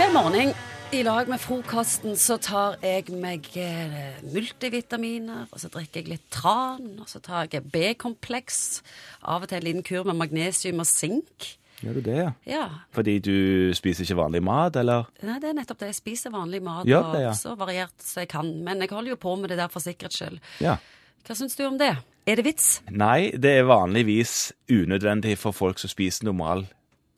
Hver morgen i lag med frokosten så tar jeg meg eh, multivitaminer, og så drikker jeg litt tran, og så tar jeg B-kompleks, av og til en liten kur med magnesium og sink. Gjør du det, ja? Ja, Fordi du spiser ikke vanlig mat, eller? Nei, det er nettopp det. Jeg spiser vanlig mat, ja, og det, ja. så variert som jeg kan. Men jeg holder jo på med det der for sikkerhets skyld. Ja. Hva syns du om det? Er det vits? Nei, det er vanligvis unødvendig for folk som spiser normal,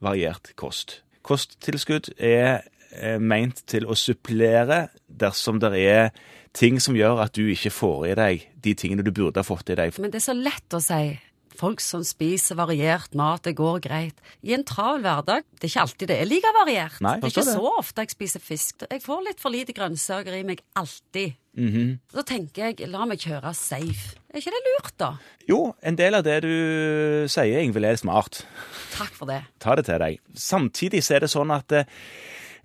variert kost. Kosttilskudd er eh, meint til å supplere dersom det er ting som gjør at du ikke får i deg de tingene du burde ha fått i deg. Men det er så lett å si. Folk som spiser variert mat, det går greit. I en travel hverdag, det er ikke alltid det er like variert. Nei, det er ikke det. så ofte jeg spiser fisk. Jeg får litt for lite grønnsaker i meg alltid. Mhm. Da tenker jeg, la meg kjøre safe. Er ikke det lurt, da? Jo, en del av det du sier, Ingvild, er smart. Takk for det. Ta det til deg. Samtidig så er det sånn at eh,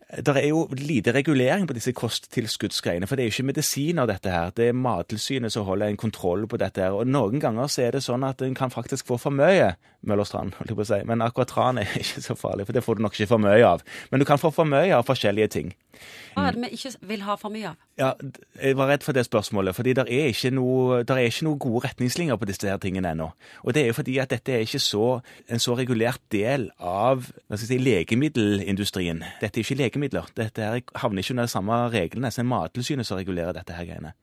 det er jo lite regulering på disse kosttilskuddsgreiene, for det er jo ikke medisiner, dette her. Det er Mattilsynet som holder en kontroll på dette her. Og noen ganger så er det sånn at en kan faktisk få for mye Møllerstrand, holdt jeg på å si. Men akkurat tran er ikke så farlig, for det får du nok ikke for mye av. Men du kan få for mye av forskjellige ting. Hva er det vi ikke vil ha for mye av? Ja, jeg var redd for det spørsmålet, fordi det er ikke noe, er ikke noe gode retningslinjer på disse her tingene ennå. Og det er jo fordi at dette er ikke så, en så regulert del av si, legemiddelindustrien. Dette er ikke legemidler. Dette havner ikke under de samme reglene som Mattilsynet som regulerer dette her greiene.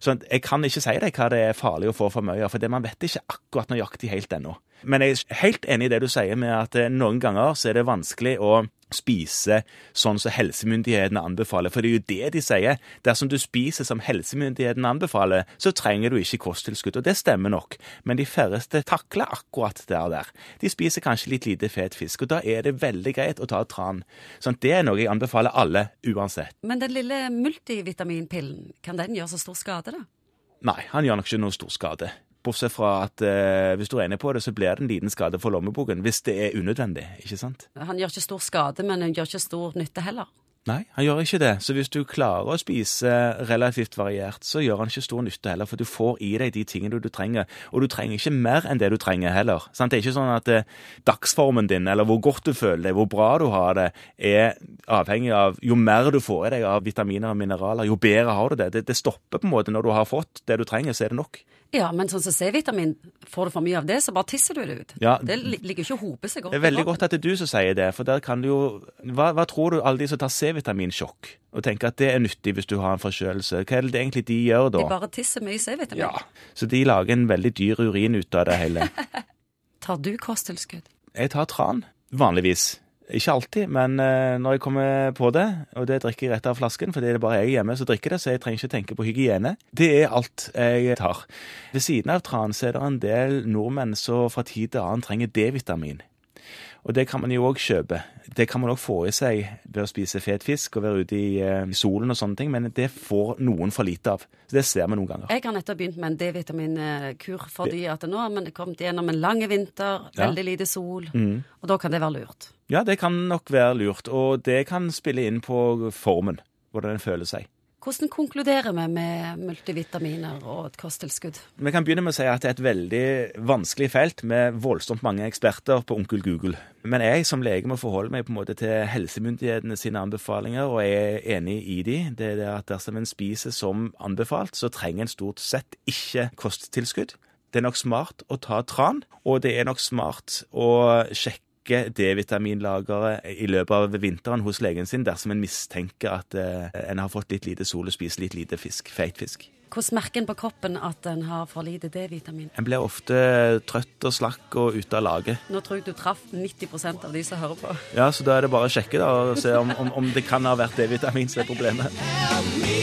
Så jeg kan ikke si deg hva det er farlig å få for mye av, for det man vet ikke akkurat nøyaktig helt ennå. Men jeg er helt enig i det du sier med at eh, noen ganger så er det vanskelig å spise sånn som helsemyndighetene anbefaler. For det er jo det de sier. Dersom du spiser som helsemyndighetene anbefaler, så trenger du ikke kosttilskudd. Og det stemmer nok. Men de færreste takler akkurat det der. De spiser kanskje litt lite fet fisk, og da er det veldig greit å ta tran. Sånn, det er noe jeg anbefaler alle uansett. Men den lille multivitaminpillen, kan den gjøre så stor skade, da? Nei, han gjør nok ikke noe stor skade. Bortsett fra at eh, hvis du regner på det, så blir det en liten skade for lommeboken hvis det er unødvendig, ikke sant? Han gjør ikke stor skade, men han gjør ikke stor nytte heller. Nei, han gjør ikke det. Så hvis du klarer å spise relativt variert, så gjør han ikke stor nytte heller, for du får i deg de tingene du trenger. Og du trenger ikke mer enn det du trenger heller. Sant? Det er ikke sånn at eh, dagsformen din, eller hvor godt du føler deg, hvor bra du har det, er avhengig av Jo mer du får i deg av vitaminer og mineraler, jo bedre har du det. Det, det stopper på en måte når du har fått det du trenger, så er det nok. Ja, men sånn som C-vitamin, får du for mye av det, så bare tisser du det ut. Ja. Det li- ligger ikke og hoper seg opp. Det er veldig godt at det er du som sier det, for der kan du jo Hva, hva tror du alle de som tar C-vitaminsjokk, og tenker at det er nyttig hvis du har en forkjølelse, hva er det egentlig de gjør da? De bare tisser mye C-vitamin. Ja, så de lager en veldig dyr urin ut av det hele. Tar du kosttilskudd? Jeg tar tran, vanligvis. Ikke alltid, men eh, når jeg kommer på det, og det drikker jeg rett av flasken, fordi det er bare jeg hjemme som drikker det, så jeg trenger ikke tenke på hygiene. Det er alt jeg tar. Ved siden av tran så er det en del nordmenn som fra tid til annen trenger D-vitamin. Og det kan man jo òg kjøpe. Det kan man òg få i seg ved å spise fet fisk og være ute i eh, solen og sånne ting, men det får noen for lite av. Så det ser vi noen ganger. Jeg har nettopp begynt med en D-vitaminkur fordi at nå har vi kommet gjennom en lang vinter, Ja. veldig lite sol, Mm. og da kan det være lurt. Ja, det kan nok være lurt, og det kan spille inn på formen, hvordan en føler seg. Hvordan konkluderer vi med multivitaminer og et kosttilskudd? Vi kan begynne med å si at det er et veldig vanskelig felt med voldsomt mange eksperter på onkel Google. Men jeg som lege må forholde meg på en måte til helsemyndighetene sine anbefalinger, og jeg er enig i de. Det er det at dersom en spiser som anbefalt, så trenger en stort sett ikke kosttilskudd. Det er nok smart å ta tran, og det er nok smart å sjekke D-vitaminlageret i løpet av vinteren hos legen sin dersom en mistenker at eh, en har fått litt lite sol og spiser litt lite fisk, feit fisk. Hvordan merker en på kroppen at en har for lite D-vitamin? En blir ofte trøtt og slakk og ute av laget. Nå tror jeg du traff 90 av de som hører på. Ja, så da er det bare å sjekke da, og se om, om, om det kan ha vært D-vitamin som er problemet. Help me